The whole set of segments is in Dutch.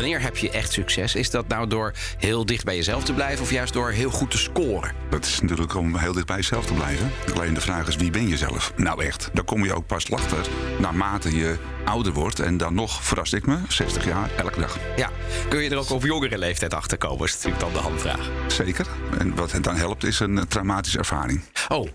Wanneer heb je echt succes? Is dat nou door heel dicht bij jezelf te blijven of juist door heel goed te scoren? Dat is natuurlijk om heel dicht bij jezelf te blijven. Alleen de vraag is, wie ben je zelf? Nou echt, daar kom je ook pas achter naarmate je ouder wordt. En dan nog, verrast ik me, 60 jaar, elke dag. Ja, kun je er ook op jongere leeftijd achter komen? Is natuurlijk dan de handvraag. Zeker. En wat dan helpt is een traumatische ervaring. Oh,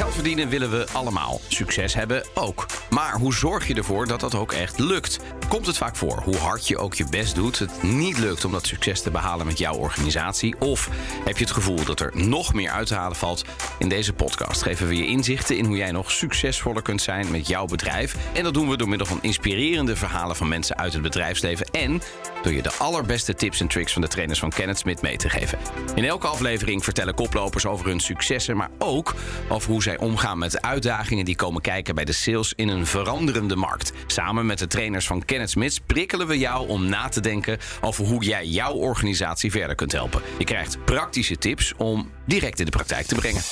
Geld verdienen willen we allemaal. Succes hebben ook. Maar hoe zorg je ervoor dat dat ook echt lukt? Komt het vaak voor, hoe hard je ook je best doet, het niet lukt om dat succes te behalen met jouw organisatie? Of heb je het gevoel dat er nog meer uit te halen valt? In deze podcast geven we je inzichten in hoe jij nog succesvoller kunt zijn met jouw bedrijf. En dat doen we door middel van inspirerende verhalen van mensen uit het bedrijfsleven. En door je de allerbeste tips en tricks van de trainers van Kenneth Smith mee te geven. In elke aflevering vertellen koplopers over hun successen, maar ook over hoe omgaan met uitdagingen die komen kijken bij de sales in een veranderende markt. Samen met de trainers van Kenneth Smith prikkelen we jou om na te denken over hoe jij jouw organisatie verder kunt helpen. Je krijgt praktische tips om direct in de praktijk te brengen.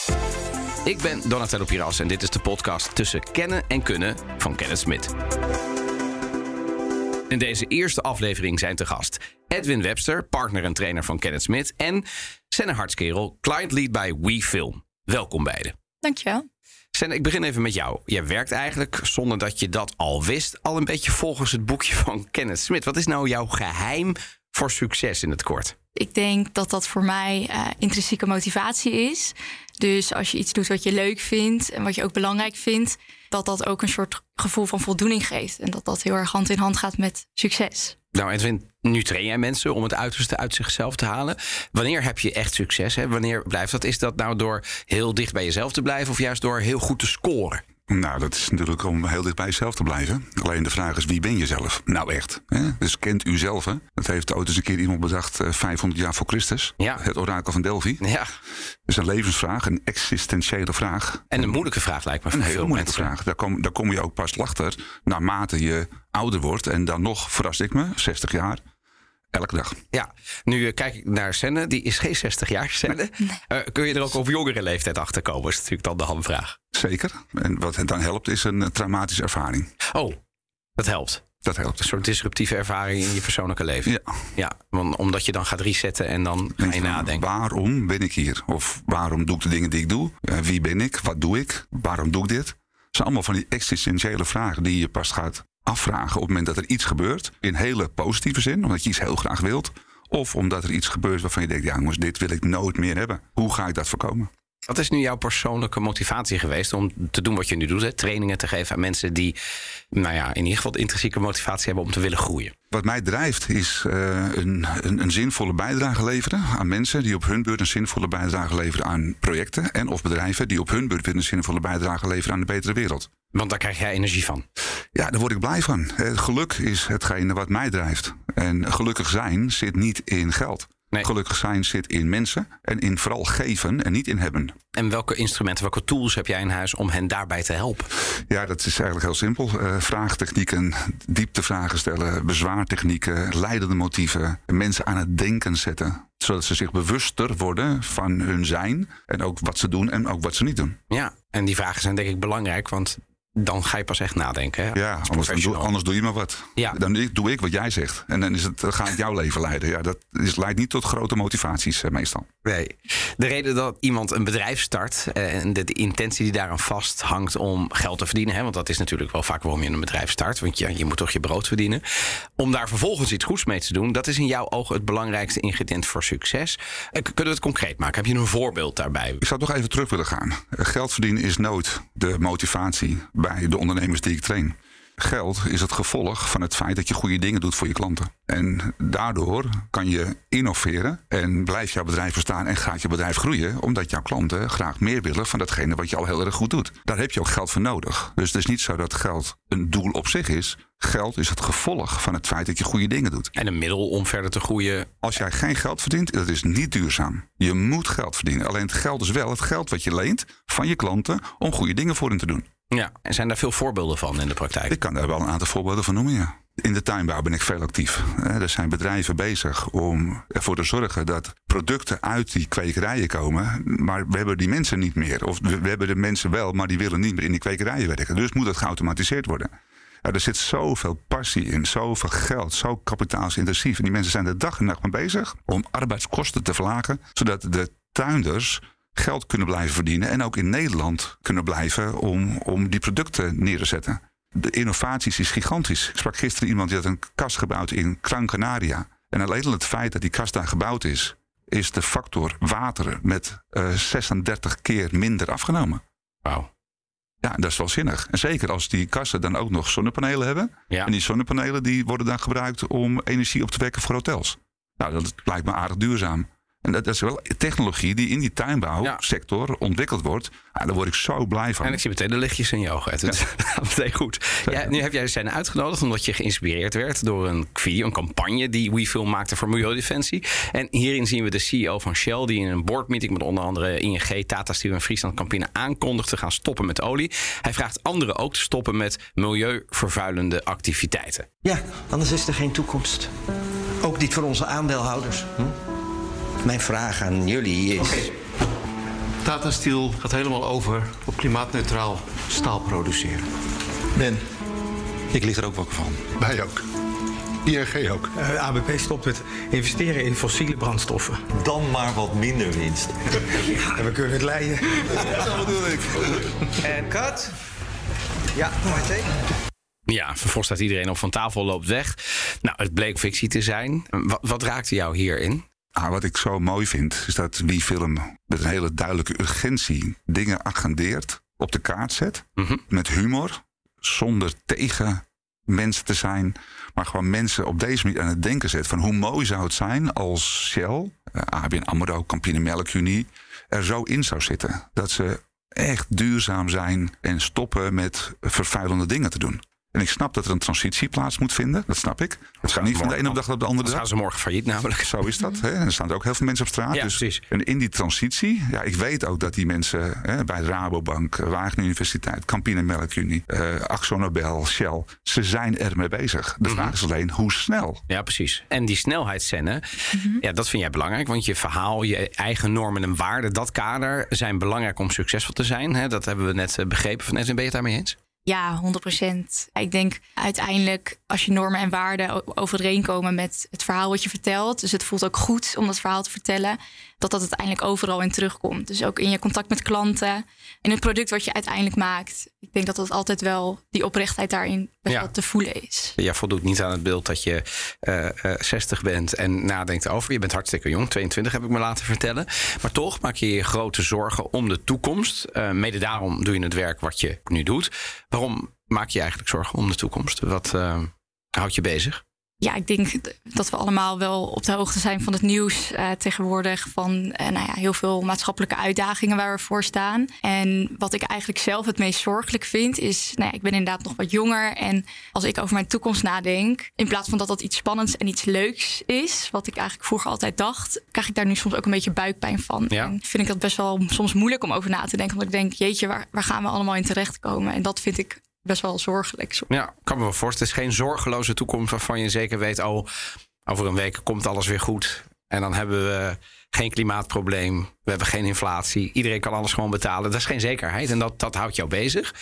Ik ben Donatello Piras en dit is de podcast Tussen Kennen en Kunnen van Kenneth Smith. In deze eerste aflevering zijn te gast Edwin Webster, partner en trainer van Kenneth Smith, en Senne Hartskerel, client lead bij WeFilm. Welkom beiden. Dankjewel. Senne, ik begin even met jou. Jij werkt eigenlijk, zonder dat je dat al wist, al een beetje volgens het boekje van Kenneth Smith. Wat is nou jouw geheim voor succes in het kort? Ik denk dat dat voor mij uh, intrinsieke motivatie is. Dus als je iets doet wat je leuk vindt en wat je ook belangrijk vindt, dat dat ook een soort gevoel van voldoening geeft. En dat dat heel erg hand in hand gaat met succes. Nou, Edwin, nu train jij mensen om het uiterste uit zichzelf te halen. Wanneer heb je echt succes? Hè? Wanneer blijft dat? Is dat nou door heel dicht bij jezelf te blijven of juist door heel goed te scoren? Nou, dat is natuurlijk om heel dicht bij jezelf te blijven. Alleen de vraag is, wie ben je zelf? Nou echt. Hè? Dus kent u zelf? Hè? Dat heeft ooit eens een keer iemand bedacht, 500 eh, jaar voor Christus. Ja. Het orakel van Delphi. Ja. Dat is een levensvraag, een existentiële vraag. En een moeilijke vraag lijkt me. Een hele moeilijke mensen. vraag. Daar kom, daar kom je ook pas achter naarmate je ouder wordt. En dan nog, verrast ik me, 60 jaar elke dag. Ja, nu uh, kijk ik naar Senne. Die is geen 60 jaar, Senne. Nee. Uh, kun je er ook op jongere leeftijd achter komen? Is natuurlijk dan de handvraag. Zeker. En wat het dan helpt is een traumatische ervaring. Oh, dat helpt. Dat helpt. Een soort disruptieve ervaring in je persoonlijke leven. Ja. ja want, omdat je dan gaat resetten en dan ga je nadenken. Waarom ben ik hier? Of waarom doe ik de dingen die ik doe? Uh, wie ben ik? Wat doe ik? Waarom doe ik dit? Dat zijn allemaal van die existentiële vragen die je pas gaat afvragen op het moment dat er iets gebeurt. In hele positieve zin, omdat je iets heel graag wilt. Of omdat er iets gebeurt waarvan je denkt, ja jongens, dit wil ik nooit meer hebben. Hoe ga ik dat voorkomen? Wat is nu jouw persoonlijke motivatie geweest om te doen wat je nu doet? Hè? Trainingen te geven aan mensen die, nou ja, in ieder geval de intrinsieke motivatie hebben om te willen groeien. Wat mij drijft is uh, een, een, een, zinvolle bijdrage leveren aan mensen die op hun beurt een zinvolle bijdrage leveren aan projecten. En of bedrijven die op hun beurt weer een zinvolle bijdrage leveren aan de betere wereld. Want daar krijg jij energie van. Ja, daar word ik blij van. Geluk is hetgene wat mij drijft. En gelukkig zijn zit niet in geld. Nee. Gelukkig zijn zit in mensen en in vooral geven en niet in hebben. En welke instrumenten, welke tools heb jij in huis om hen daarbij te helpen? Ja, dat is eigenlijk heel simpel. Uh, vraagtechnieken, dieptevragen stellen, bezwaartechnieken, leidende motieven, mensen aan het denken zetten. Zodat ze zich bewuster worden van hun zijn en ook wat ze doen en ook wat ze niet doen. Ja, en die vragen zijn denk ik belangrijk, want dan ga je pas echt nadenken. Hè? Ja, anders doe, anders doe, je maar wat. Ja. Dan doe ik wat jij zegt. En dan, is het, dan gaat het jouw leven leiden. Ja, dat is, leidt niet tot grote motivaties uh, meestal. Nee. De reden dat iemand een bedrijf start uh, en de, de, intentie die daaraan vasthangt om geld te verdienen. Hè, want dat is natuurlijk wel vaak waarom je een bedrijf start. Want ja, je moet toch je brood verdienen. Om daar vervolgens iets goeds mee te doen. Dat is in jouw ogen het belangrijkste ingrediënt voor succes. Uh, kunnen we het concreet maken? Heb je een voorbeeld daarbij? Ik zou toch even terug willen gaan. geld verdienen is nooit de motivatie bij de ondernemers die ik train. Geld is het gevolg van het feit dat je goede dingen doet voor je klanten. En daardoor kan je innoveren en blijft jouw bedrijf bestaan en gaat je bedrijf groeien, omdat jouw klanten graag meer willen van datgene wat je al heel erg goed doet. Daar heb je ook geld voor nodig. Dus het is niet zo dat geld een doel op zich is. Geld is het gevolg van het feit dat je goede dingen doet. En een middel om verder te groeien. Als jij geen geld verdient, dat is niet duurzaam. Je moet geld verdienen. Alleen het geld is wel het geld wat je leent van je klanten om goede dingen voor hen te doen. Ja, en zijn daar veel voorbeelden van in de praktijk? Ik kan daar wel een aantal voorbeelden van noemen, ja. In de tuinbouw ben ik veel actief. Er zijn bedrijven bezig om ervoor te zorgen dat producten uit die kwekerijen komen. Maar we hebben die mensen niet meer. Of we hebben de mensen wel, maar die willen niet meer in die kwekerijen werken. Dus moet het geautomatiseerd worden. Er zit zoveel passie in, zoveel geld, zo kapitaalsintensief. En die mensen zijn er dag en nacht mee bezig om arbeidskosten te verlagen, zodat de tuinders geld kunnen blijven verdienen en ook in Nederland kunnen blijven om, om die producten neer te zetten. De innovaties is gigantisch. Ik sprak gisteren iemand die had een kast gebouwd in Gran Canaria. En alleen al het feit dat die kast daar gebouwd is, is de factor water met uh, 36 keer minder afgenomen. Wauw. Ja, dat is wel zinnig. En zeker als die kassen dan ook nog zonnepanelen hebben. Ja. En die zonnepanelen die worden dan gebruikt om energie op te wekken voor hotels. Nou, dat lijkt me aardig duurzaam. En dat, is wel technologie die in die tuinbouwsector ontwikkeld wordt. Ah, daar word ik zo blij van. En ik zie meteen de lichtjes in je ogen. Het is meteen goed. Ja, nu heb jij zijn uitgenodigd omdat je geïnspireerd werd door een video, een campagne die WeFilm maakte voor Milieudefensie. En hierin zien we de CEO van Shell die in een boardmeeting met onder andere ING, Tata Steel en Friesland Campina aankondigt te gaan stoppen met olie. Hij vraagt anderen ook te stoppen met milieuvervuilende activiteiten. Ja, anders is er geen toekomst. Ook niet voor onze aandeelhouders. Hm? Mijn vraag aan jullie is. Okay. Tata Steel gaat helemaal over op klimaatneutraal staal produceren. Ben, ik lig er ook wakker van. Wij ook. ING ook. Uh, eh, ABP stopt met investeren in fossiele brandstoffen. Dan maar wat minder winst. ja, en we kunnen het leiden. dat bedoel ik. En cut. Ja, meteen. Ja, vervolgens staat iedereen op van tafel, loopt weg. Nou, het bleek fictie te zijn. Wat, wat raakte jou hierin? Ah, wat ik zo mooi vind, is dat wie film met een hele duidelijke urgentie dingen agendeert, op de kaart zet. Mhm. Met humor, zonder tegen mensen te zijn, maar gewoon mensen op deze manier aan het denken zet. Van hoe mooi zou het zijn als Shell, uh, ABN AMRO, Campine Melkunie er zo in zou zitten. Dat ze echt duurzaam zijn en stoppen met vervuilende dingen te doen. En ik snap dat er een transitie plaats moet vinden. Dat snap ik. Het gaat niet van de ene dag op de andere dag. gaan ze morgen failliet namelijk. Zo is dat. Hè? En er staan er ook heel veel mensen op straat. Ja, dus, precies. En in die transitie, ja, ik weet ook dat die mensen hè, bij Rabobank, Wageningen Universiteit, Campine Melkunie, uh, Axo Nobel, Shell, ze zijn er mee bezig. De vraag is alleen hoe snel. Ja, precies. En die snelheidsscène, ja, dat vind jij belangrijk. Want je verhaal, je eigen normen en waarden, dat kader zijn belangrijk om succesvol te zijn. Hè? Dat hebben we net begrepen van. Ben je het daarmee eens? Ja, 100 procent. Ik denk uiteindelijk als je normen en waarden overeenkomen met het verhaal wat je vertelt. Dus het voelt ook goed om dat verhaal te vertellen. Dat dat uiteindelijk overal in terugkomt. Dus ook in je contact met klanten. In het product wat je uiteindelijk maakt. Ik denk dat dat altijd wel die oprechtheid daarin Ja. te voelen is. Je voldoet niet aan het beeld dat je eh, eh, 60 bent en nadenkt over. Je bent hartstikke jong, 22 heb ik me laten vertellen. Maar toch maak je je grote zorgen om de toekomst. Eh, mede daarom doe je het werk wat je nu doet. Waarom maak je je eigenlijk zorgen om de toekomst? Wat eh, houdt je bezig? Ja, ik denk dat we allemaal wel op de hoogte zijn van het nieuws eh, tegenwoordig. Van eh, nou ja, heel veel maatschappelijke uitdagingen waar we voor staan. En wat ik eigenlijk zelf het meest zorgelijk vind, is: nou ja, ik ben inderdaad nog wat jonger. En als ik over mijn toekomst nadenk, in plaats van dat dat iets spannends en iets leuks is, wat ik eigenlijk vroeger altijd dacht, krijg ik daar nu soms ook een beetje buikpijn van. Ja. En vind ik dat best wel soms moeilijk om over na te denken. Omdat ik denk: jeetje, waar, waar gaan we allemaal in terechtkomen? En dat vind ik best wel zorgelijk. Ja, kan me wel voorstellen. Het is geen zorgeloze toekomst waarvan je zeker weet... oh, over een week komt alles weer goed. En dan hebben we geen klimaatprobleem. We hebben geen inflatie. Iedereen kan alles gewoon betalen. Dat is geen zekerheid. En dat, dat houdt jou bezig.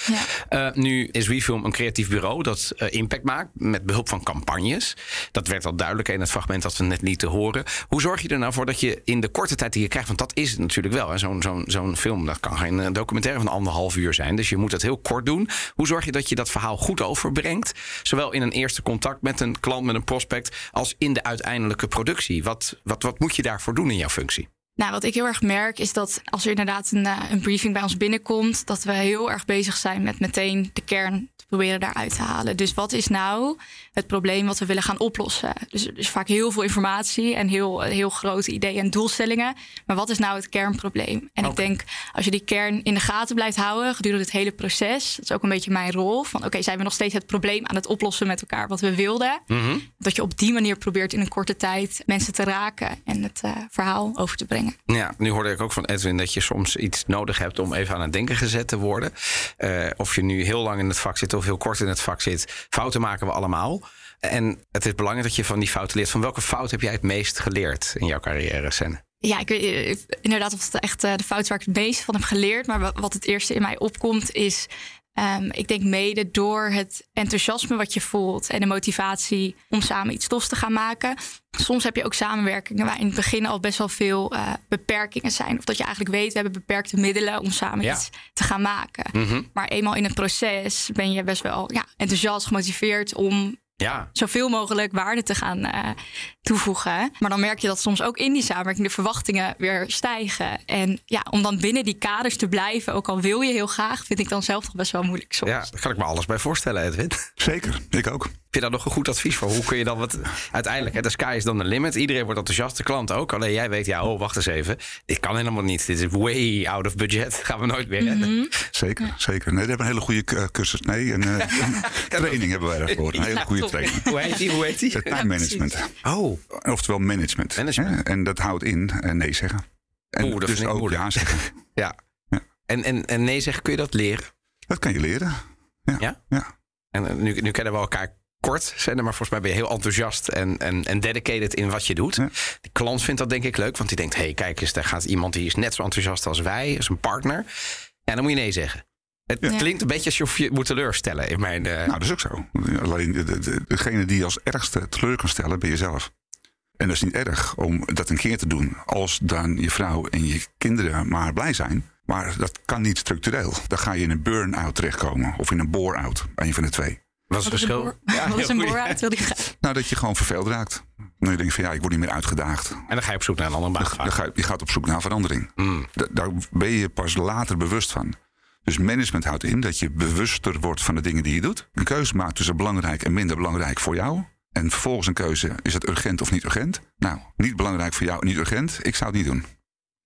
Ja. Uh, nu is WeFilm een creatief bureau dat uh, impact maakt met behulp van campagnes. Dat werd al duidelijk in het fragment dat we net lieten horen. Hoe zorg je er nou voor dat je in de korte tijd die je krijgt, want dat is het natuurlijk wel. Zo'n zo'n zo'n film, dat kan geen documentaire van anderhalf uur zijn. Dus je moet dat heel kort doen. Hoe zorg je dat je dat verhaal goed overbrengt? Zowel in een eerste contact met een klant, met een prospect, als in de uiteindelijke productie. Wat, wat, wat moet je daarvoor doen in jouw functie? Nou, wat ik heel erg merk is dat als er inderdaad een, uh, een, briefing bij ons binnenkomt, dat we heel erg bezig zijn met meteen de kern proberen daaruit te halen. Dus wat is nou het probleem wat we willen gaan oplossen? Dus, vaak heel veel informatie en heel, heel grote ideeën en doelstellingen. Maar wat is nou het kernprobleem? En okay. ik denk, als je die kern in de gaten blijft houden gedurende het hele proces, dat is ook een beetje mijn rol. Van oké, okay, zijn we nog steeds het probleem aan het oplossen met elkaar wat we wilden? Mm -hmm. Dat je op die manier probeert in een korte tijd mensen te raken en het uh, verhaal over te brengen. Ja, nu hoorde ik ook van Edwin dat je soms iets nodig hebt om even aan het denken gezet te worden. Uh, of je nu heel lang in het vak zit of heel kort in het vak zit. Fouten maken we allemaal. En het is belangrijk dat je van die fouten leert. Van welke fout heb jij het meest geleerd in jouw carrière, Senne? Ja, ik weet inderdaad of het echt de fout waar ik het meest van heb geleerd. Maar wat het eerste in mij opkomt is Ehm, ik denk mede door het enthousiasme wat je voelt en de motivatie om samen iets tofs te gaan maken. Soms heb je ook samenwerkingen waar in het begin al best wel veel uh, beperkingen zijn. Of dat je eigenlijk weet, we hebben beperkte middelen om samen Ja. iets te gaan maken. Mhm. Maar eenmaal in het proces ben je best wel ja, enthousiast, gemotiveerd om Ja, zoveel mogelijk waarde te gaan eh, toevoegen. Maar dan merk je dat soms ook in die samenwerking de verwachtingen weer stijgen. En ja, om dan binnen die kaders te blijven, ook al wil je heel graag, vind ik dan zelf toch best wel moeilijk soms. ja, daar kan ik me alles bij voorstellen, Edwin. Zeker, ik ook. Heb je daar nog een goed advies voor? Hoe kun je dan wat... Uiteindelijk, hè, de sky is dan de limit. Iedereen wordt enthousiast, de klant ook. Alleen jij weet, ja, oh, wacht eens even. Dit kan helemaal niet. Dit is way out of budget. Gaan we nooit meer redden. Zeker, zeker. Nee, we hebben een hele goede eh, cursus. Nee, een, eh, een training hebben wij daarvoor. Een hele Ja, goede training. Hoe heet die? Hoe heet die? Het time management. Oh, Oftewel management. Management. Hè? En dat houdt in eh, nee zeggen. En Oeh, dat dus ook moeilijk. ja zeggen. ja. Ja. En, en, en nee zeggen, kun je dat leren? Dat kan je leren. Ja. Ja? ja. En eh, nu, nu kennen we elkaar kort, Zender, maar volgens mij ben je heel enthousiast en, en, en dedicated in wat je doet. Ja. De klant vindt dat denk ik leuk, want die denkt: hé, hey, kijk eens, daar gaat iemand die is net zo enthousiast als wij, is een partner. En dan moet je nee zeggen. Het Ja. klinkt een beetje alsof je moet teleurstellen in mijn. eh, Nou, dat is ook zo. Alleen de, de- de- degene die je als ergste teleur kan stellen, ben jezelf. En dat is niet erg om dat een keer te doen. Als dan je vrouw en je kinderen maar blij zijn. Maar dat kan niet structureel. Dan ga je in een burn-out terechtkomen. Of in een bore-out. Een van de twee. Wat is het Wat is een? Wil die graag- Nou, dat je gewoon verveeld raakt. Dan je denkt van ja, ik word niet meer uitgedaagd. En dan ga je op zoek naar een andere baan. Dan ga je, je gaat op zoek naar verandering. Mm. Da- Daar ben je pas later bewust van. Dus management houdt in dat je bewuster wordt van de dingen die je doet. Een keuze maakt tussen belangrijk en minder belangrijk voor jou. En vervolgens een keuze, is het urgent of niet urgent? Nou, niet belangrijk voor jou, niet urgent. Ik zou het niet doen.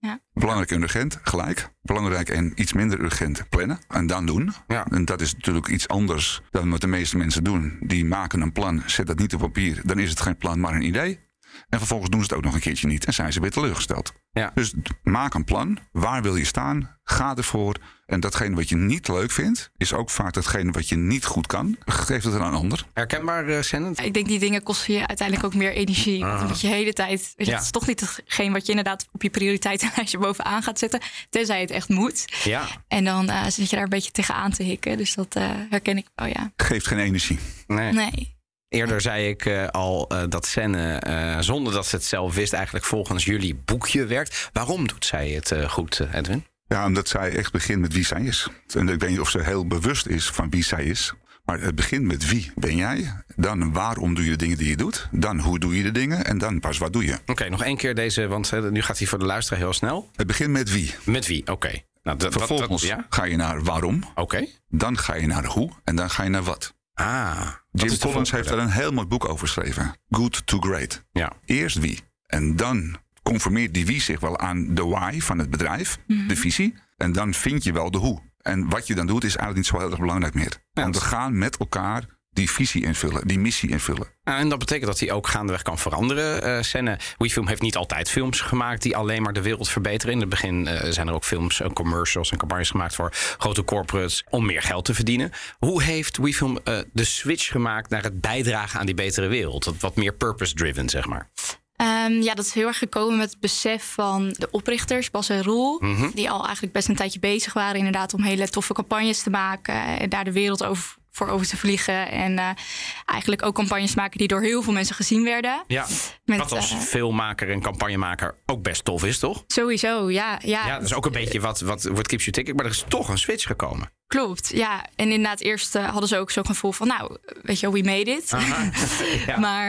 Ja. Belangrijk en urgent, gelijk. Belangrijk en iets minder urgent, plannen. En dan doen. Ja. En dat is natuurlijk iets anders dan wat de meeste mensen doen. Die maken een plan, zet dat niet op papier. Dan is het geen plan, maar een idee. En vervolgens doen ze het ook nog een keertje niet. En zijn ze weer teleurgesteld. Ja. Dus maak een plan. Waar wil je staan? Ga ervoor. En datgene wat je niet leuk vindt, is ook vaak datgene wat je niet goed kan. Geef het aan een ander. Herkenbaar, uh, Sennend? Ik denk die dingen kosten je uiteindelijk ook meer energie. Want dan moet je de hele tijd. Weet je, Ja. Het is toch niet hetgeen wat je inderdaad op je prioriteitenlijstje bovenaan gaat zetten. Tenzij het echt moet. Ja. En dan eh, zit je daar een beetje tegenaan te hikken. Dus dat eh, herken ik wel, ja. Geeft geen energie. Nee. Nee. Eerder zei ik eh, al eh, dat Senne, eh, zonder dat ze het zelf wist, eigenlijk volgens jullie boekje werkt. Waarom doet zij het goed, Edwin? Ja, omdat zij echt begint met wie zij is. En ik weet niet of ze heel bewust is van wie zij is. Maar het begint met wie ben jij? Dan waarom doe je de dingen die je doet? Dan hoe doe je de dingen? En dan pas wat doe je? Oké, nog één keer deze, want nu gaat hij voor de luisteraar heel snel. Het begint met wie. Met wie? Oké. Nou, dat- dat- Vervolgens dat- ja? ga je naar waarom. Oké. Dan ga je naar hoe. En dan ga je naar wat. Ah. Jim Collins heeft daar een heel mooi boek over geschreven. Good to Great. Ja. Eerst wie. En dan conformeert die wie zich wel aan de why van het bedrijf, de visie. En dan vind je wel de hoe. En wat je dan doet is eigenlijk niet zo heel erg belangrijk meer. Want we gaan met elkaar die visie invullen, die missie invullen. En dat betekent dat hij ook gaandeweg kan veranderen. Eh Senne, WeFilm heeft niet altijd films gemaakt die alleen maar de wereld verbeteren. In het begin eh, zijn er ook films, en commercials en campagnes gemaakt voor grote corporates om meer geld te verdienen. Hoe heeft WeFilm eh, de switch gemaakt naar het bijdragen aan die betere wereld? Wat meer purpose-driven, zeg maar. Ehm, ja, dat is heel erg gekomen met het besef van de oprichters, Bas en Roel. Mhm. Die al eigenlijk best een tijdje bezig waren inderdaad om hele toffe campagnes te maken. En daar de wereld over, voor over te vliegen. En eh, eigenlijk ook campagnes maken die door heel veel mensen gezien werden. Ja, Met, wat als eh, filmmaker en campagnemaker ook best tof is, toch? Sowieso, ja. Ja, Ja, dat is ook een beetje wat, wat, wat keeps you ticking. Maar er is toch een switch gekomen. Klopt, ja. En inderdaad, eerst eh, hadden ze ook zo'n gevoel van... nou, weet je we made it. Ja. Maar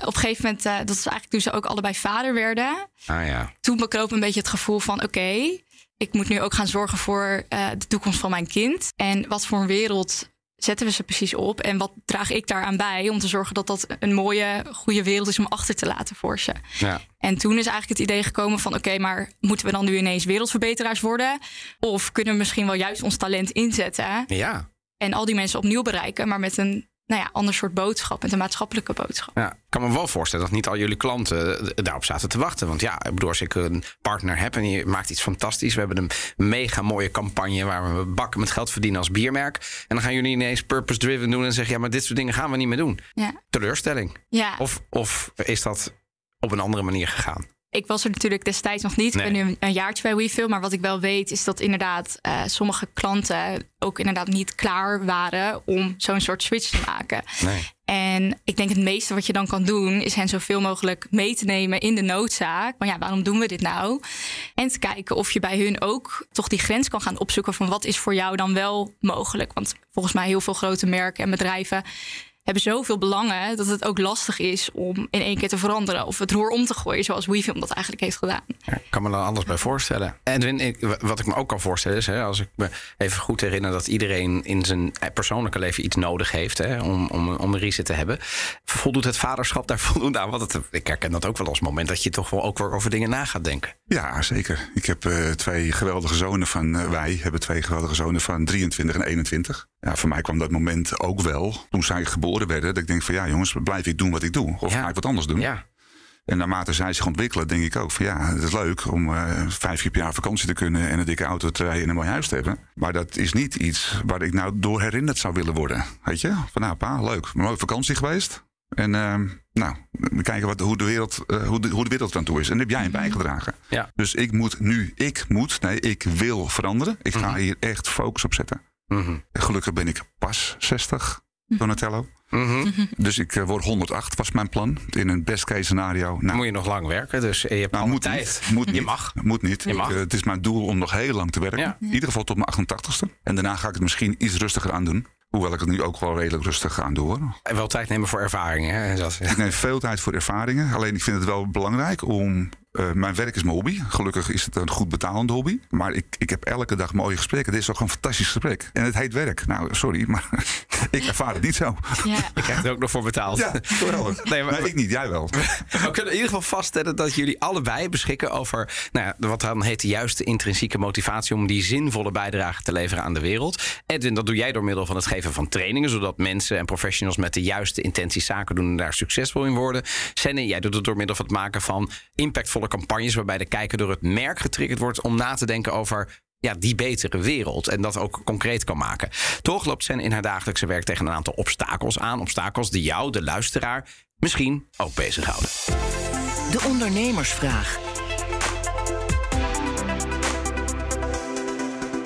op een gegeven moment, dat is eigenlijk toen ze ook allebei vader werden... Ah ja. toen bekroop een beetje het gevoel van... oké, ik moet nu ook gaan zorgen voor de toekomst van mijn kind. En wat voor een wereld zetten we ze precies op? En wat draag ik daaraan bij om te zorgen dat dat een mooie, goede wereld is... om achter te laten voor ze? ja. En toen is eigenlijk het idee gekomen van... oké, maar moeten we dan nu ineens wereldverbeteraars worden? Of kunnen we misschien wel juist ons talent inzetten... Ja. en al die mensen opnieuw bereiken... maar met een nou ja, ander soort boodschap, met een maatschappelijke boodschap. Ja, ik kan me wel voorstellen dat niet al jullie klanten eh, daarop zaten te wachten. Want ja, ik bedoel, als ik een partner heb en die maakt iets fantastisch. We hebben een mega mooie campagne waar we bakken met geld verdienen als biermerk. En dan gaan jullie ineens purpose-driven doen en zeggen: ja, maar dit soort dingen gaan we niet meer doen. Ja, Teleurstelling. ja. Of, of is dat op een andere manier gegaan? Ik was er natuurlijk destijds nog niet. Ik ben nu een, jaartje bij WeFill. Maar wat ik wel weet is dat inderdaad eh, sommige klanten ook inderdaad niet klaar waren om zo'n soort switch te maken. Nee. En ik denk het meeste wat je dan kan doen, is hen zoveel mogelijk mee te nemen in de noodzaak. Maar ja, waarom doen we dit nou? En te kijken of je bij hun ook toch die grens kan gaan opzoeken van wat is voor jou dan wel mogelijk. Want volgens mij heel veel grote merken en bedrijven hebben zoveel belangen dat het ook lastig is om in één keer te veranderen of het roer om te gooien zoals WeFilm dat eigenlijk heeft gedaan. Ja, ik kan me er anders bij voorstellen. En ik, wat ik me ook kan voorstellen is, hè, als ik me even goed herinner dat iedereen in zijn persoonlijke leven iets nodig heeft hè, om, om, om een reset te hebben. Voldoet het vaderschap daar voldoende aan? Want het, ik herken dat ook wel als moment dat je toch wel ook weer over dingen na gaat denken. Ja, zeker. Ik heb eh, twee geweldige zonen van, eh, wij hebben twee geweldige zonen van 23 en 21. Ja, voor mij kwam dat moment ook wel toen zij geboren werden. Dat ik denk van ja jongens, blijf ik doen wat ik doe? Of Ja. ga ik wat anders doen? Ja. En naarmate zij zich ontwikkelen, denk ik ook van ja, het is leuk om eh, vijf keer per jaar vakantie te kunnen en een dikke auto te rijden en een mooi huis te hebben. Maar dat is niet iets waar ik nou door herinnerd zou willen worden. Weet je? Van nou, pa, leuk. Een mooie vakantie geweest. En ehm, nou, we kijken wat, hoe, de wereld, eh, hoe, de, hoe de wereld er aan toe is. En daar heb jij in bijgedragen. Ja. Dus ik moet nu, ik moet, nee, ik wil veranderen. Ik ga hier echt focus op zetten. Mhm. Gelukkig ben ik pas 60, Donatello. Mhm. Dus ik eh, word 108, was mijn plan. In een best case scenario. Dan Nou, moet je nog lang werken, dus je hebt nou, moet tijd. niet. Moet Je mag. Moet niet. Je mag. Ik, eh, het is mijn doel om nog heel lang te werken. Ja. In ieder geval tot mijn 88ste. En daarna ga ik het misschien iets rustiger aan doen. Hoewel ik het nu ook wel redelijk rustig aan doe hoor. En wel tijd nemen voor ervaringen. Hè? Dat, Ik neem veel tijd voor ervaringen. Alleen ik vind het wel belangrijk om. Eh, mijn werk is mijn hobby. Gelukkig is het een goed betalende hobby. Maar ik, ik heb elke dag mooie gesprekken. Dit is ook een fantastisch gesprek. En het heet werk. Nou, sorry, maar ik ervaar het niet zo. Ja. je krijgt er ook nog voor betaald. Ja, geweldig. Nee, maar- Nee, ik niet, jij wel. We kunnen in ieder geval vaststellen dat jullie allebei beschikken over nou ja, wat dan heet de juiste intrinsieke motivatie om die zinvolle bijdrage te leveren aan de wereld. Edwin, dat doe jij door middel van het geven van trainingen, zodat mensen en professionals met de juiste intenties zaken doen en daar succesvol in worden. Senne, jij doet het door middel van het maken van impactvolle campagnes waarbij de kijker door het merk getriggerd wordt om na te denken over ja, die betere wereld. En dat ook concreet kan maken. Toch loopt Sen in haar dagelijkse werk tegen een aantal obstakels aan. Obstakels die jou, de luisteraar, misschien ook bezighouden. De ondernemersvraag.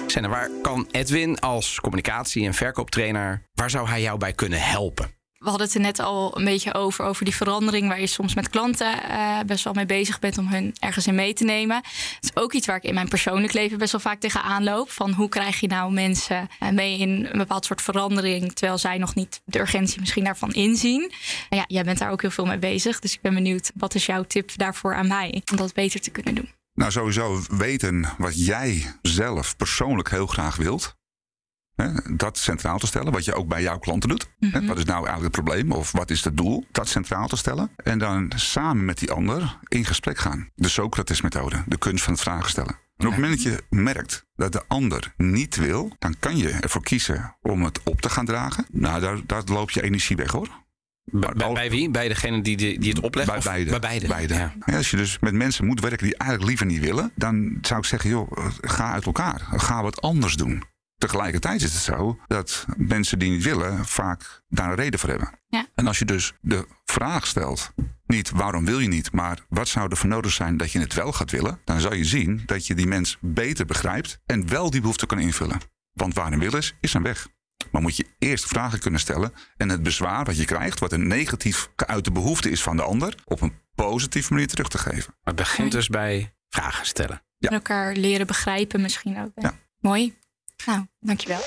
Senne, waar kan Edwin als communicatie- en verkooptrainer... waar zou hij jou bij kunnen helpen? We hadden het er net al een beetje over, over die verandering waar je soms met klanten eh, best wel mee bezig bent om hun ergens in mee te nemen. Het is ook iets waar ik in mijn persoonlijk leven best wel vaak tegenaan loop. Van hoe krijg je nou mensen eh, mee in een bepaald soort verandering, terwijl zij nog niet de urgentie misschien daarvan inzien. En ja, jij bent daar ook heel veel mee bezig, dus ik ben benieuwd, wat is jouw tip daarvoor aan mij om dat beter te kunnen doen? Nou, sowieso weten wat jij zelf persoonlijk heel graag wilt. Hè, dat centraal te stellen, wat je ook bij jouw klanten doet. Hè, wat is nou eigenlijk het probleem of wat is het doel? Dat centraal te stellen. En dan samen met die ander in gesprek gaan. De Socrates-methode, de kunst van het vragen stellen. En op het moment dat je merkt dat de ander niet wil, dan kan je ervoor kiezen om het op te gaan dragen. Nou, daar, daar loopt je energie weg hoor. Bij, bij, bij wie? Bij degene die, die, die het oplegt? Bij beide. Bij beide. Ja. Ja, als je dus met mensen moet werken die eigenlijk liever niet willen, dan zou ik zeggen, joh, ga uit elkaar. Ga wat anders doen. Tegelijkertijd is het zo dat mensen die niet willen vaak daar een reden voor hebben. Ja. En als je dus de vraag stelt, niet waarom wil je niet, maar wat zou er voor nodig zijn dat je het wel gaat willen, dan zal je zien dat je die mens beter begrijpt en wel die behoefte kan invullen. Want waar een wil is, is een weg. Maar moet je eerst vragen kunnen stellen en het bezwaar wat je krijgt, wat een negatief geuite behoefte is van de ander, op een positieve manier terug te geven. Maar het begint dus bij vragen stellen. Ja. En elkaar leren begrijpen misschien ook. hè? Ja. Mooi. Nou, dankjewel.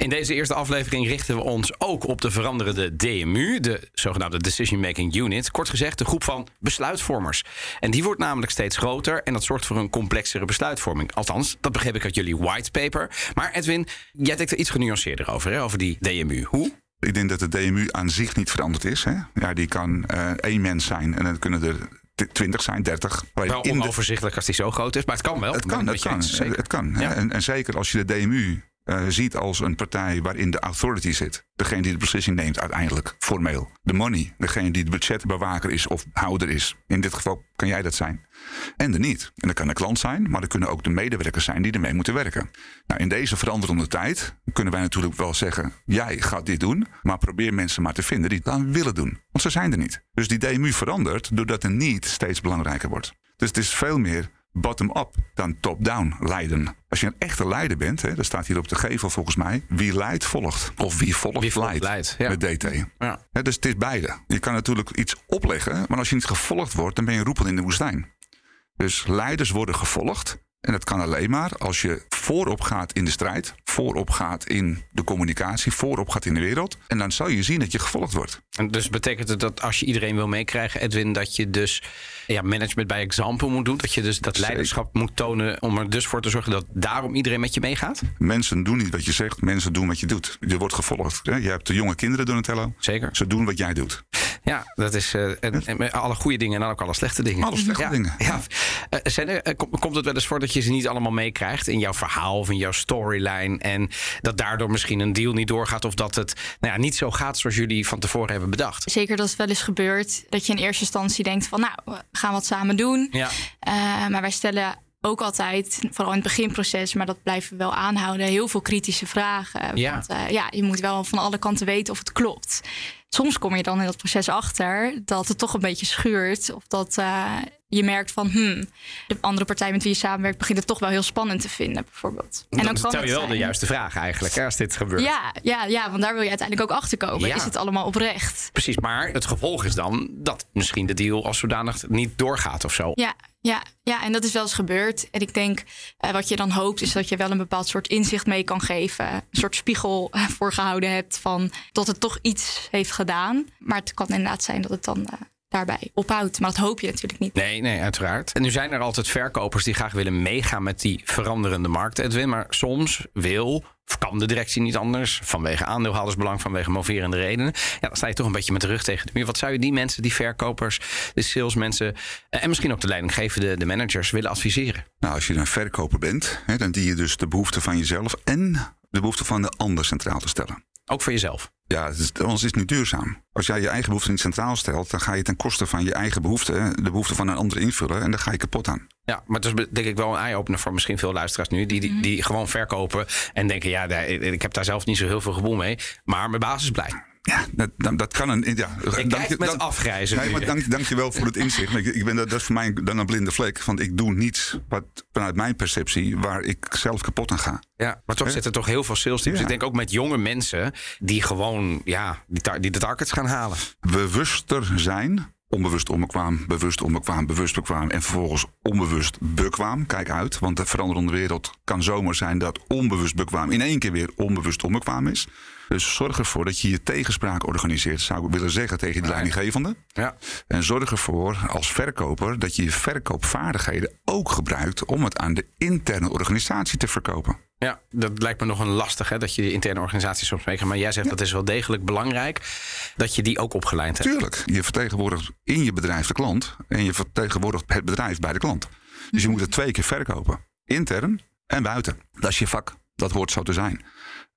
In deze eerste aflevering richten we ons ook op de veranderende DMU, de zogenaamde Decision Making Unit. Kort gezegd, de groep van besluitvormers. En die wordt namelijk steeds groter en dat zorgt voor een complexere besluitvorming. Althans, dat begreep ik uit jullie whitepaper. Maar Edwin, jij denkt er iets genuanceerder over, hè, over die DMU. Hoe? Ik denk dat de DMU aan zich niet veranderd is. Hè? Ja, die kan eh, één mens zijn en dan kunnen er 20 zijn, 30. Waar je Wel de- onoverzichtelijk als die zo groot is, maar het kan wel. Het kan, het kan. Het kan. Ja. En, en zeker als je de DMU eh, ziet als een partij waarin de authority zit. Degene die de beslissing neemt uiteindelijk, formeel. De money, degene die de budgetbewaker is of houder is. In dit geval kan jij dat zijn. En de niet. En dat kan de klant zijn, maar dat kunnen ook de medewerkers zijn die ermee moeten werken. Nou, in deze veranderende tijd kunnen wij natuurlijk wel zeggen: jij gaat dit doen, maar probeer mensen maar te vinden die het dan willen doen. Want ze zijn er niet. Dus die DMU verandert doordat een niet steeds belangrijker wordt. Dus het is veel meer bottom-up dan top-down leiden. Als je een echte leider bent, hè, dat staat hier op de gevel volgens mij, wie leidt volgt. Of wie volgt, Wie volgt, leidt. leidt, ja. Met DT. Ja. Hè, dus het is beide. Je kan natuurlijk iets opleggen, maar als je niet gevolgd wordt, dan ben je roepel in de woestijn. Dus leiders worden gevolgd. En dat kan alleen maar als je voorop gaat in de strijd, voorop gaat in de communicatie, voorop gaat in de wereld. En dan zal je zien dat je gevolgd wordt. En dus betekent het dat als je iedereen wil meekrijgen, Edwin, dat je dus ja, management bij example moet doen? Dat je dus dat Zeker. leiderschap moet tonen om er dus voor te zorgen dat daarom iedereen met je meegaat? Mensen doen niet wat je zegt, mensen doen wat je doet. Je wordt gevolgd. hè. Je hebt de jonge kinderen, Donatello. Zeker. Ze doen wat jij doet. Ja, dat is eh, en, en met alle goede dingen en dan ook alle slechte dingen. Alle slechte ja, dingen. Ja. Eh, zijn er, eh, kom- komt het wel eens voor dat je ze niet allemaal meekrijgt in jouw verhaal of in jouw storyline en dat daardoor misschien een deal niet doorgaat of dat het nou ja, niet zo gaat zoals jullie van tevoren hebben bedacht? Zeker dat het wel eens gebeurt dat je in eerste instantie denkt van nou, we gaan wat samen doen. Ja. Eh, maar wij stellen ook altijd, vooral in het beginproces, maar dat blijven we wel aanhouden, heel veel kritische vragen. Ja. Want eh, ja, je moet wel van alle kanten weten of het klopt. Soms kom je dan in dat proces achter dat het toch een beetje schuurt. Of dat eh, je merkt van, hmm, de andere partij met wie je samenwerkt begint het toch wel heel spannend te vinden, bijvoorbeeld. En dan stel je wel de juiste vraag eigenlijk hè, als dit gebeurt. Ja, ja, ja, want daar wil je uiteindelijk ook achter komen. Ja. Is het allemaal oprecht? Precies, maar het gevolg is dan dat misschien de deal als zodanig niet doorgaat of zo. Ja, ja, ja, en dat is wel eens gebeurd. En ik denk, eh, wat je dan hoopt, is dat je wel een bepaald soort inzicht mee kan geven. Een soort spiegel eh, voorgehouden hebt van dat het toch iets heeft gedaan. Maar het kan inderdaad zijn dat het dan eh, daarbij ophoudt. Maar dat hoop je natuurlijk niet. Nee, nee, uiteraard. En nu zijn er altijd verkopers die graag willen meegaan met die veranderende markt, Edwin. Maar soms wil kan de directie niet anders, vanwege aandeelhoudersbelang, vanwege moverende redenen. Ja, dan sta je toch een beetje met de rug tegen de muur. Wat zou je die mensen, die verkopers, de salesmensen eh, en misschien ook de leidinggevende, de managers willen adviseren? Nou, als je een verkoper bent, hè, dan die je dus de behoefte van jezelf en de behoefte van de ander centraal te stellen. Ook voor jezelf. Ja, anders is het niet duurzaam. Als jij je eigen behoefte niet centraal stelt, dan ga je ten koste van je eigen behoefte, hè, de behoefte van een ander invullen en dan ga je kapot aan. Ja, maar het is denk ik wel een eye-opener voor misschien veel luisteraars nu. Die, die, die gewoon verkopen en denken, ja, ik heb daar zelf niet zo heel veel geboel mee. Maar mijn baas is blij. Ja, dat, dat, kan een. Ja, Ik kijk met afgrijzen Nee, nu. maar dank, dank je wel voor het inzicht. Ik, ik ben, dat, dat is voor mij dan een blinde vlek. Want ik doe niets wat, vanuit mijn perceptie waar ik zelf kapot aan ga. Ja, maar toch Hè? zitten toch heel veel sales teams. Ja. Ik denk ook met jonge mensen die gewoon ja, die, die de targets gaan halen. Bewuster zijn. Onbewust onbekwaam, bewust onbekwaam, bewust bekwaam en vervolgens onbewust bekwaam. Kijk uit, want de veranderende wereld kan zomaar zijn dat onbewust bekwaam in één keer weer onbewust onbekwaam is. Dus zorg ervoor dat je je tegenspraak organiseert, zou ik willen zeggen tegen die leidinggevende. Ja. En zorg ervoor als verkoper dat je je verkoopvaardigheden ook gebruikt om het aan de interne organisatie te verkopen. Ja, dat lijkt me nog een lastig, hè, dat je die interne organisatie soms meekrijgt. Maar jij zegt dat is wel degelijk belangrijk dat je die ook opgeleid hebt. Tuurlijk, je vertegenwoordigt in je bedrijf de klant en je vertegenwoordigt het bedrijf bij de klant. Dus je moet het twee keer verkopen, intern en buiten. Dat is je vak, dat hoort zo te zijn.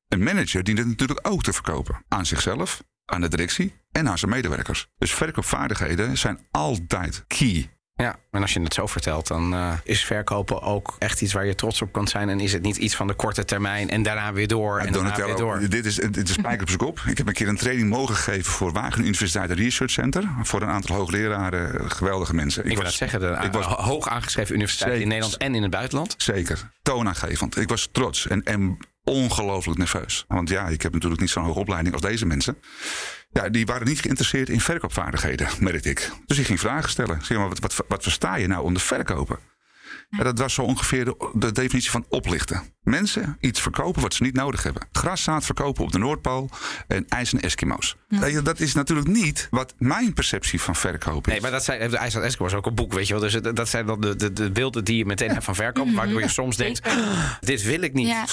Een manager dient het natuurlijk ook te verkopen aan zichzelf, aan de directie en aan zijn medewerkers. Dus verkoopvaardigheden zijn altijd key. Ja, en als je het zo vertelt, dan eh, is verkopen ook echt iets waar je trots op kan zijn. En is het niet iets van de korte termijn en daarna weer door en daarna weer door. dit is, dit is spijker op zijn kop. Ik heb een keer een training mogen geven voor Wageningen Universiteit Research Center. Voor een aantal hoogleraren, geweldige mensen. Ik wil was- dat zeggen, de ik was ho- hoog aangeschreven universiteiten in. Nederland en in het buitenland. Zeker. Toonaangevend. Ik was trots en, en ongelooflijk nerveus. Want ja, ik heb natuurlijk niet zo'n hoge opleiding als deze mensen. Ja, die waren niet geïnteresseerd in verkoopvaardigheden, merkte ik. Dus ik ging vragen stellen. Zeg maar, wat, wat, wat versta je nou onder verkopen? Dat was zo ongeveer de, de definitie van oplichten. Mensen iets verkopen wat ze niet nodig hebben. Graszaad verkopen op de Noordpool en ijs en Eskimo's. Dat is natuurlijk niet wat mijn perceptie van verkopen is. Nee, maar dat zijn, de IJsland Esco was ook een boek, weet je wel. Dus dat zijn dan de, de, de beelden die je meteen hebt van verkopen. Waardoor je soms denkt, "Ah, dit wil ik niet. Ja.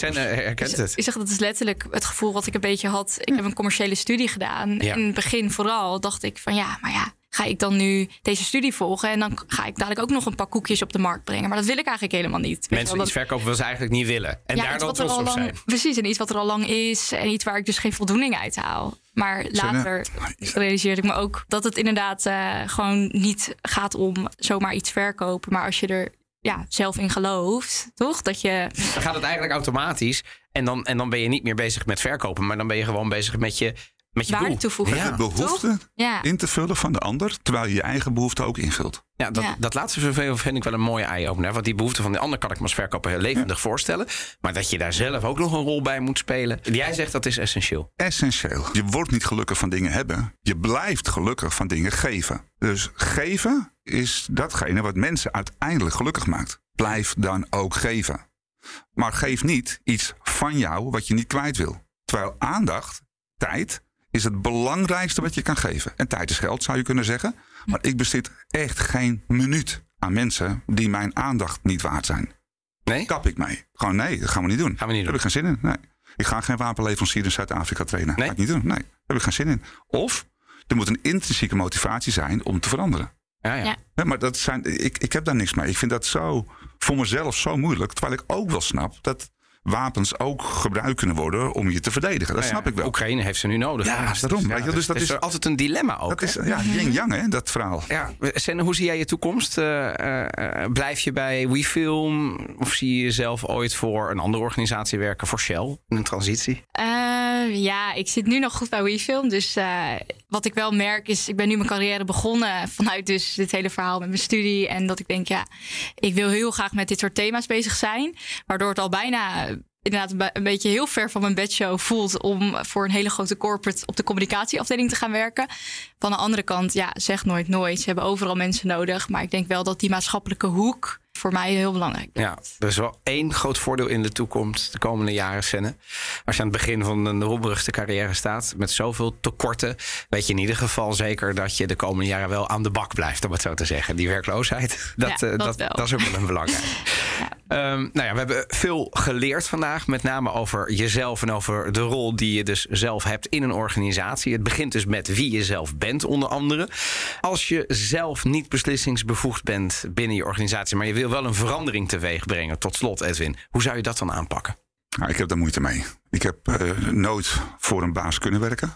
Eh, herkent het. Ik zeg dat is letterlijk het gevoel wat ik een beetje had. Ik heb een commerciële studie gedaan. Ja. In het begin vooral dacht ik van ja, maar ja, ga ik dan nu deze studie volgen en dan ga ik dadelijk ook nog een paar koekjes op de markt brengen. Maar dat wil ik eigenlijk helemaal niet. Mensen wel, iets verkopen wat ze eigenlijk niet willen. En ja, daar iets dan wat er trots al op lang, zijn. Precies, en iets wat er al lang is. En iets waar ik dus geen voldoening uit haal. Maar later realiseerde ik me ook dat het inderdaad eh, gewoon niet gaat om zomaar iets verkopen. Maar als je er ja, zelf in gelooft, toch? Dat je. Dan gaat het eigenlijk automatisch. En dan, en dan ben je niet meer bezig met verkopen. Maar dan ben je gewoon bezig met je, met je Waarde toevoegen. Ja. De behoefte Ja. in te vullen van de ander, terwijl je je eigen behoefte ook invult. Ja, dat, Ja. dat laatste vind vind ik wel een mooie eye-opener. Want die behoefte van de ander kan ik me als verkoper heel levendig voorstellen. Maar dat je daar zelf ook nog een rol bij moet spelen. Jij zegt dat is essentieel. Essentieel. Je wordt niet gelukkig van dingen hebben. Je blijft gelukkig van dingen geven. Dus geven is datgene wat mensen uiteindelijk gelukkig maakt. Blijf dan ook geven. Maar geef niet iets van jou wat je niet kwijt wil. Terwijl aandacht, tijd, is het belangrijkste wat je kan geven. En tijd is geld, zou je kunnen zeggen. Maar ik bezit echt geen minuut aan mensen die mijn aandacht niet waard zijn. Nee? Kap ik mee. Gewoon nee, dat gaan we niet doen. Gaan we niet Daar heb ik geen zin in. Nee. Ik ga geen wapenleverancier in Zuid-Afrika trainen. Nee? Ga ik niet doen. Nee, daar heb ik geen zin in. Of er moet een intrinsieke motivatie zijn om te veranderen. Ja, ja. Ja. Nee, maar dat zijn, ik, ik heb daar niks mee. Ik vind dat zo voor mezelf zo moeilijk. Terwijl ik ook wel snap dat wapens ook gebruikt kunnen worden om je te verdedigen. Dat Nou ja, snap ik wel. Oekraïne heeft ze nu nodig. Ja, daarom. Weet je, dus dat is is- er altijd een dilemma ook. Dat is ja, yin-yang, hè, dat verhaal. Ja, Senne, hoe zie jij je toekomst? Eh, eh, eh, blijf je bij WeFilm? Of zie je jezelf ooit voor een andere organisatie werken? Voor Shell? In een transitie? Eh, ja, ik zit nu nog goed bij WeFilm. Dus eh, wat ik wel merk is, ik ben nu mijn carrière begonnen vanuit dus dit hele verhaal met mijn studie. En dat ik denk, ja, ik wil heel graag met dit soort thema's bezig zijn. Waardoor het al bijna inderdaad een beetje heel ver van mijn bedshow voelt om voor een hele grote corporate op de communicatieafdeling te gaan werken. Van de andere kant, ja, zeg nooit nooit. Ze hebben overal mensen nodig. Maar ik denk wel dat die maatschappelijke hoek voor mij heel belangrijk. Ja, er is wel één groot voordeel in de toekomst de komende jaren, Senne. Als je aan het begin van een roemruchte carrière staat met zoveel tekorten, weet je in ieder geval zeker dat je de komende jaren wel aan de bak blijft, om het zo te zeggen. Die werkloosheid, dat, Ja, eh, dat dat, dat is ook wel een belangrijk. nou ja, we hebben veel geleerd vandaag, met name over jezelf en over de rol die je dus zelf hebt in een organisatie. Het begint dus met wie je zelf bent, onder andere. Als je zelf niet beslissingsbevoegd bent binnen je organisatie, maar je wil wel een verandering teweeg brengen, tot slot, Edwin, hoe zou je dat dan aanpakken? Nou, ik heb daar moeite mee. Ik heb eh, nooit voor een baas kunnen werken.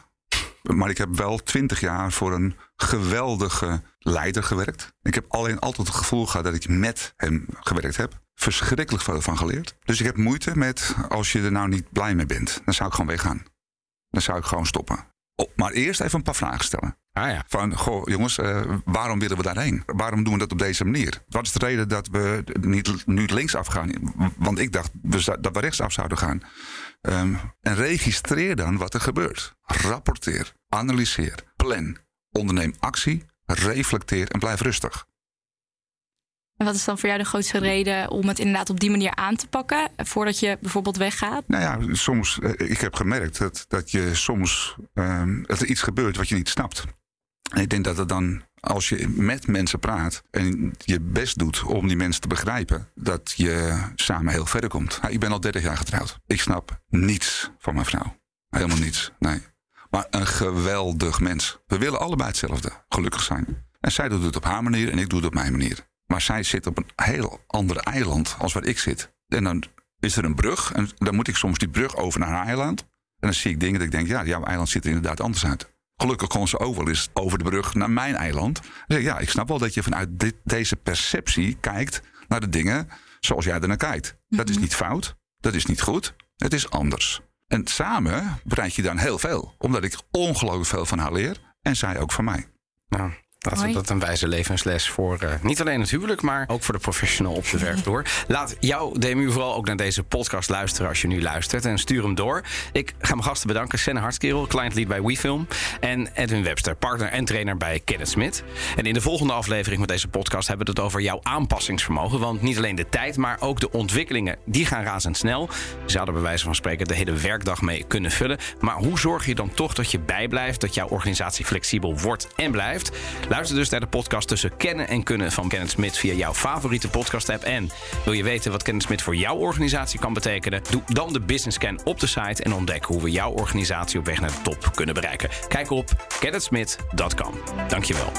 Maar ik heb wel twintig jaar voor een geweldige leider gewerkt. Ik heb alleen altijd het gevoel gehad dat ik met hem gewerkt heb. Verschrikkelijk veel van geleerd. Dus ik heb moeite met als je er nou niet blij mee bent. Dan zou ik gewoon weggaan. Dan zou ik gewoon stoppen. Oh, maar eerst even een paar vragen stellen. Ah ja. Van, goh, jongens, eh, waarom willen we daarheen? Waarom doen we dat op deze manier? Wat is de reden dat we niet nu linksaf gaan? Want ik dacht we dat we rechtsaf zouden gaan. Ehm, en registreer dan wat er gebeurt. Rapporteer, analyseer, plan, onderneem actie, reflecteer en blijf rustig. En wat is dan voor jou de grootste reden om het inderdaad op die manier aan te pakken? Voordat je bijvoorbeeld weggaat? Nou ja, soms, eh, ik heb gemerkt dat, dat je soms, ehm, dat er iets gebeurt wat je niet snapt. En ik denk dat het dan, als je met mensen praat en je best doet om die mensen te begrijpen, dat je samen heel verder komt. Ik ben al 30 jaar getrouwd. Ik snap niets van mijn vrouw. Helemaal niets, nee. Maar een geweldig mens. We willen allebei hetzelfde, gelukkig zijn. En zij doet het op haar manier en ik doe het op mijn manier. Maar zij zit op een heel ander eiland als waar ik zit. En dan is er een brug en dan moet ik soms die brug over naar haar eiland. En dan zie ik dingen dat ik denk, ja, jouw eiland ziet er inderdaad anders uit. Gelukkig kon ze ook wel eens over de brug naar mijn eiland. Dan zeg ik, ja, ik snap wel dat je vanuit dit, deze perceptie kijkt naar de dingen zoals jij er naar kijkt. Dat is niet fout, dat is niet goed, het is anders. En samen bereik je dan heel veel. Omdat ik ongelooflijk veel van haar leer en zij ook van mij. Nou, laten we Mooi. dat een wijze levensles voor eh, niet alleen het huwelijk, maar ook voor de professional op de werkvloer. Laat jouw DMU vooral ook naar deze podcast luisteren als je nu luistert en stuur hem door. Ik ga mijn gasten bedanken. Senne Hartkerel, client lead bij WeFilm. En Edwin Webster, partner en trainer bij Kenneth Smit. En in de volgende aflevering van deze podcast hebben we het over jouw aanpassingsvermogen. Want niet alleen de tijd, maar ook de ontwikkelingen, die gaan razendsnel. Je zou er bij wijze van spreken de hele werkdag mee kunnen vullen. Maar hoe zorg je dan toch dat je bijblijft, dat jouw organisatie flexibel wordt en blijft? Luister dus naar de podcast tussen kennen en kunnen van Kenneth Smit via jouw favoriete podcast-app. En wil je weten wat Kenneth Smit voor jouw organisatie kan betekenen? Doe dan de Business Scan op de site en ontdek hoe we jouw organisatie op weg naar de top kunnen bereiken. Kijk op kennethsmit.com. Dankjewel.